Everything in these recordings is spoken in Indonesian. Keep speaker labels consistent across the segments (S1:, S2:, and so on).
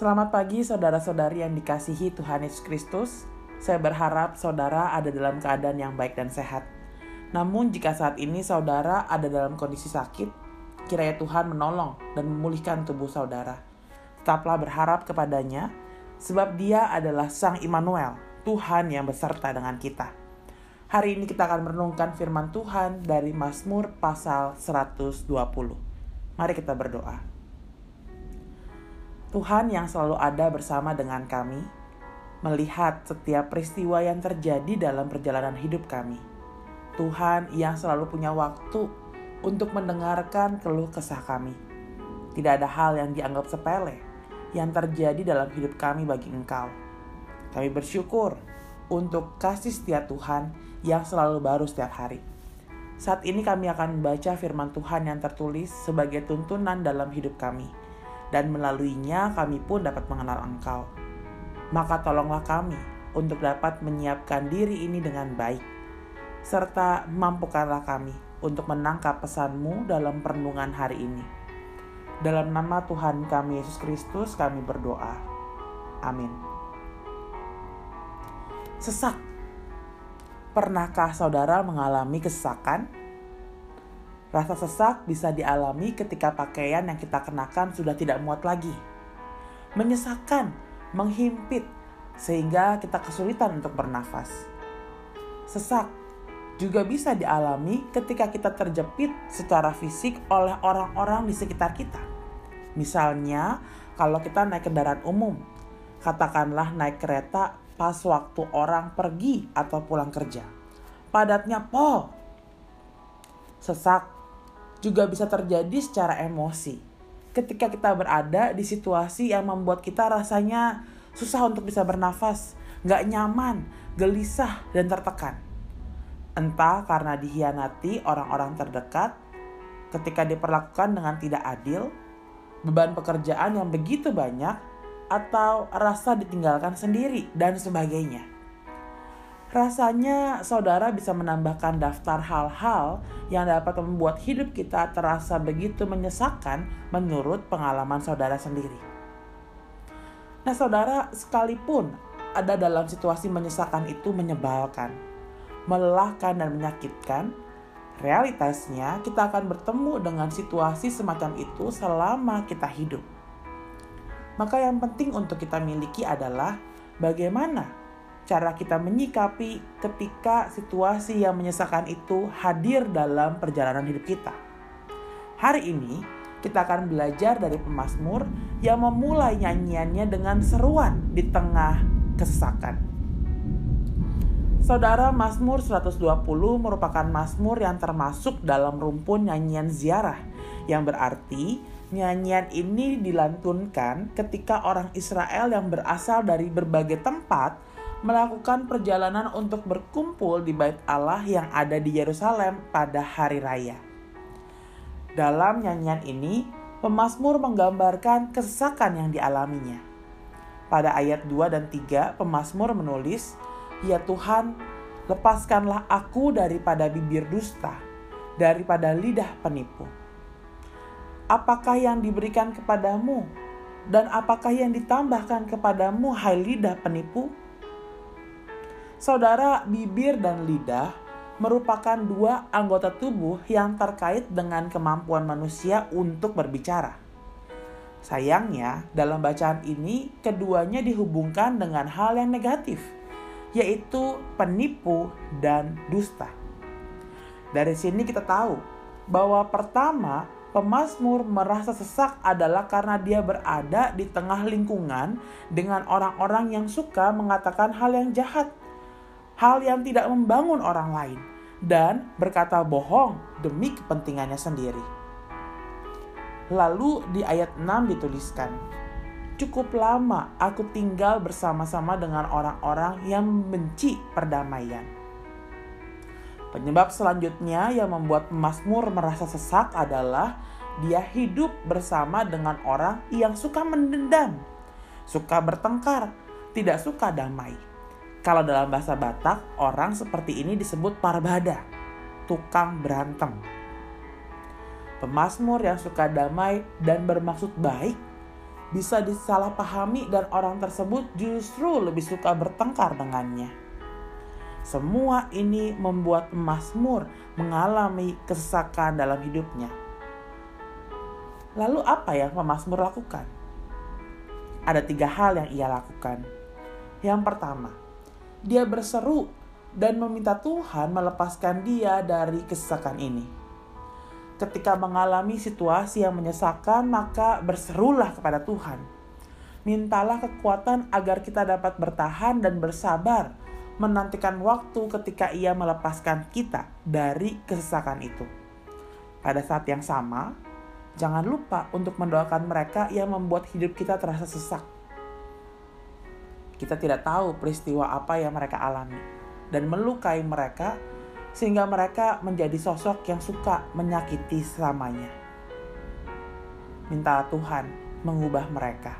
S1: Selamat pagi saudara-saudari yang dikasihi Tuhan Yesus Kristus. Saya berharap saudara ada dalam keadaan yang baik dan sehat. Namun jika saat ini saudara ada dalam kondisi sakit, kiranya Tuhan menolong dan memulihkan tubuh saudara. Tetaplah berharap kepadanya, sebab dia adalah Sang Immanuel, Tuhan yang beserta dengan kita. Hari ini kita akan merenungkan firman Tuhan dari Mazmur pasal 120. Mari kita berdoa. Tuhan yang selalu ada bersama dengan kami, melihat setiap peristiwa yang terjadi dalam perjalanan hidup kami. Tuhan yang selalu punya waktu untuk mendengarkan keluh kesah kami. Tidak ada hal yang dianggap sepele yang terjadi dalam hidup kami bagi Engkau. Kami bersyukur untuk kasih setia Tuhan yang selalu baru setiap hari. Saat ini kami akan membaca firman Tuhan yang tertulis sebagai tuntunan dalam hidup kami dan melaluinya kami pun dapat mengenal Engkau. Maka tolonglah kami untuk dapat menyiapkan diri ini dengan baik, serta mampukanlah kami untuk menangkap pesanmu dalam perenungan hari ini. Dalam nama Tuhan kami Yesus Kristus kami berdoa. Amin. Sesak. Pernahkah saudara mengalami kesesakan? Rasa sesak bisa dialami ketika pakaian yang kita kenakan sudah tidak muat lagi. Menyesakan, menghimpit, sehingga kita kesulitan untuk bernafas. Sesak juga bisa dialami ketika kita terjepit secara fisik oleh orang-orang di sekitar kita. Misalnya, kalau kita naik kendaraan umum, katakanlah naik kereta pas waktu orang pergi atau pulang kerja. Padatnya pol. Sesak juga bisa terjadi secara emosi. Ketika kita berada di situasi yang membuat kita rasanya susah untuk bisa bernafas, nggak nyaman, gelisah, dan tertekan. Entah karena dihianati orang-orang terdekat, ketika diperlakukan dengan tidak adil, beban pekerjaan yang begitu banyak, atau rasa ditinggalkan sendiri, dan sebagainya. Rasanya saudara bisa menambahkan daftar hal-hal yang dapat membuat hidup kita terasa begitu menyesakan menurut pengalaman saudara sendiri. Nah saudara sekalipun ada dalam situasi menyesakan itu menyebalkan, melelahkan dan menyakitkan, realitasnya kita akan bertemu dengan situasi semacam itu selama kita hidup. Maka yang penting untuk kita miliki adalah bagaimana cara kita menyikapi ketika situasi yang menyesakan itu hadir dalam perjalanan hidup kita. Hari ini kita akan belajar dari pemazmur yang memulai nyanyiannya dengan seruan di tengah kesesakan. Saudara Mazmur 120 merupakan mazmur yang termasuk dalam rumpun nyanyian ziarah yang berarti nyanyian ini dilantunkan ketika orang Israel yang berasal dari berbagai tempat melakukan perjalanan untuk berkumpul di Bait Allah yang ada di Yerusalem pada hari raya. Dalam nyanyian ini, pemazmur menggambarkan kesesakan yang dialaminya. Pada ayat 2 dan 3, pemazmur menulis, "Ya Tuhan, lepaskanlah aku daripada bibir dusta, daripada lidah penipu. Apakah yang diberikan kepadamu dan apakah yang ditambahkan kepadamu hai lidah penipu?" Saudara, bibir dan lidah merupakan dua anggota tubuh yang terkait dengan kemampuan manusia untuk berbicara. Sayangnya, dalam bacaan ini keduanya dihubungkan dengan hal yang negatif, yaitu penipu dan dusta. Dari sini kita tahu bahwa pertama, pemazmur merasa sesak adalah karena dia berada di tengah lingkungan dengan orang-orang yang suka mengatakan hal yang jahat hal yang tidak membangun orang lain, dan berkata bohong demi kepentingannya sendiri. Lalu di ayat 6 dituliskan, Cukup lama aku tinggal bersama-sama dengan orang-orang yang membenci perdamaian. Penyebab selanjutnya yang membuat Mazmur merasa sesak adalah dia hidup bersama dengan orang yang suka mendendam, suka bertengkar, tidak suka damai. Kalau dalam bahasa Batak, orang seperti ini disebut parbada, tukang berantem. Pemasmur yang suka damai dan bermaksud baik bisa disalahpahami dan orang tersebut justru lebih suka bertengkar dengannya. Semua ini membuat pemazmur mengalami kesesakan dalam hidupnya. Lalu apa yang pemazmur lakukan? Ada tiga hal yang ia lakukan. Yang pertama, dia berseru dan meminta Tuhan melepaskan dia dari kesesakan ini. Ketika mengalami situasi yang menyesakan, maka berserulah kepada Tuhan. Mintalah kekuatan agar kita dapat bertahan dan bersabar menantikan waktu ketika ia melepaskan kita dari kesesakan itu. Pada saat yang sama, jangan lupa untuk mendoakan mereka yang membuat hidup kita terasa sesak. Kita tidak tahu peristiwa apa yang mereka alami dan melukai mereka sehingga mereka menjadi sosok yang suka menyakiti selamanya. Mintalah Tuhan mengubah mereka,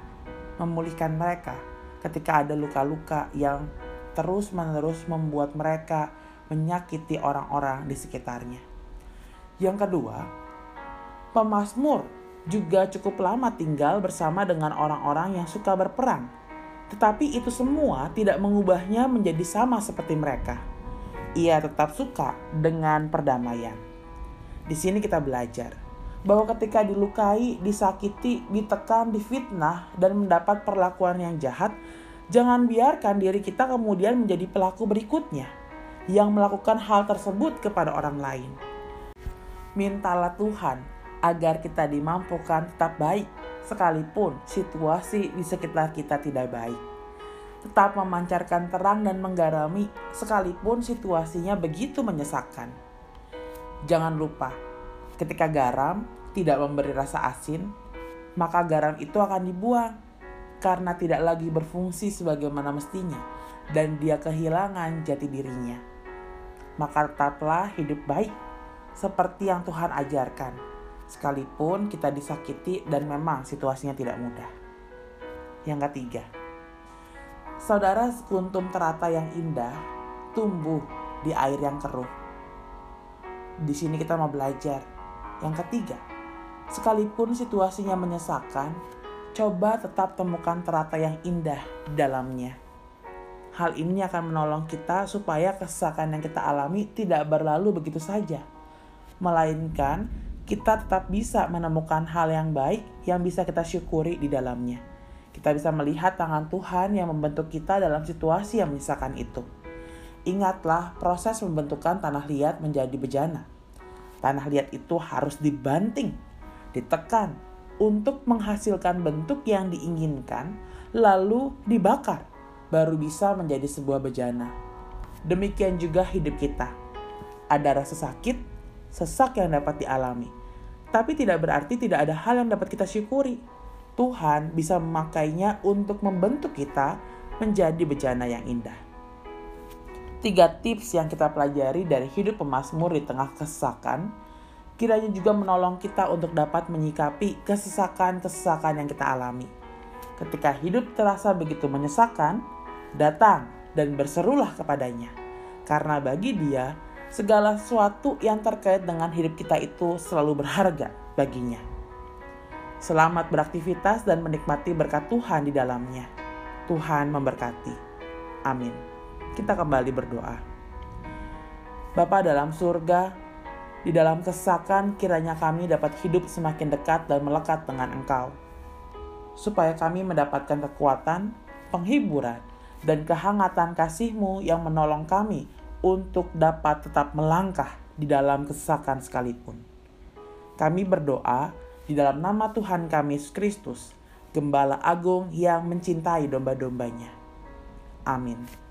S1: memulihkan mereka ketika ada luka-luka yang terus-menerus membuat mereka menyakiti orang-orang di sekitarnya. Yang kedua, pemazmur juga cukup lama tinggal bersama dengan orang-orang yang suka berperang. Tetapi itu semua tidak mengubahnya menjadi sama seperti mereka ia tetap suka dengan perdamaian. Di sini kita belajar bahwa ketika dilukai, disakiti, ditekan, difitnah, dan mendapat perlakuan yang jahat, jangan biarkan diri kita kemudian menjadi pelaku berikutnya yang melakukan hal tersebut kepada orang lain. Mintalah Tuhan agar kita dimampukan tetap baik, sekalipun situasi di sekitar kita tidak baik tetap memancarkan terang dan menggarami sekalipun situasinya begitu menyesakkan. Jangan lupa, ketika garam tidak memberi rasa asin, maka garam itu akan dibuang karena tidak lagi berfungsi sebagaimana mestinya dan dia kehilangan jati dirinya. Maka tetaplah hidup baik seperti yang Tuhan ajarkan, sekalipun kita disakiti dan memang situasinya tidak mudah. Yang ketiga, Saudara sekuntum terata yang indah tumbuh di air yang keruh. Di sini kita mau belajar. Yang ketiga, sekalipun situasinya menyesakan, coba tetap temukan terata yang indah di dalamnya. Hal ini akan menolong kita supaya kesesakan yang kita alami tidak berlalu begitu saja. Melainkan, kita tetap bisa menemukan hal yang baik yang bisa kita syukuri di dalamnya. Kita bisa melihat tangan Tuhan yang membentuk kita dalam situasi yang menyisakan itu. Ingatlah proses pembentukan tanah liat menjadi bejana. Tanah liat itu harus dibanting, ditekan untuk menghasilkan bentuk yang diinginkan, lalu dibakar, baru bisa menjadi sebuah bejana. Demikian juga hidup kita. Ada rasa sakit, sesak yang dapat dialami, tapi tidak berarti tidak ada hal yang dapat kita syukuri Tuhan bisa memakainya untuk membentuk kita menjadi bejana yang indah. Tiga tips yang kita pelajari dari hidup pemazmur di tengah kesesakan, kiranya juga menolong kita untuk dapat menyikapi kesesakan-kesesakan yang kita alami. Ketika hidup terasa begitu menyesakan, datang dan berserulah kepadanya. Karena bagi dia, segala sesuatu yang terkait dengan hidup kita itu selalu berharga baginya. Selamat beraktivitas dan menikmati berkat Tuhan di dalamnya. Tuhan memberkati. Amin. Kita kembali berdoa. Bapa dalam surga, di dalam kesakan kiranya kami dapat hidup semakin dekat dan melekat dengan Engkau. Supaya kami mendapatkan kekuatan, penghiburan, dan kehangatan kasih-Mu yang menolong kami untuk dapat tetap melangkah di dalam kesakan sekalipun. Kami berdoa di dalam nama Tuhan kami Yesus Kristus, Gembala Agung yang mencintai domba-dombanya. Amin.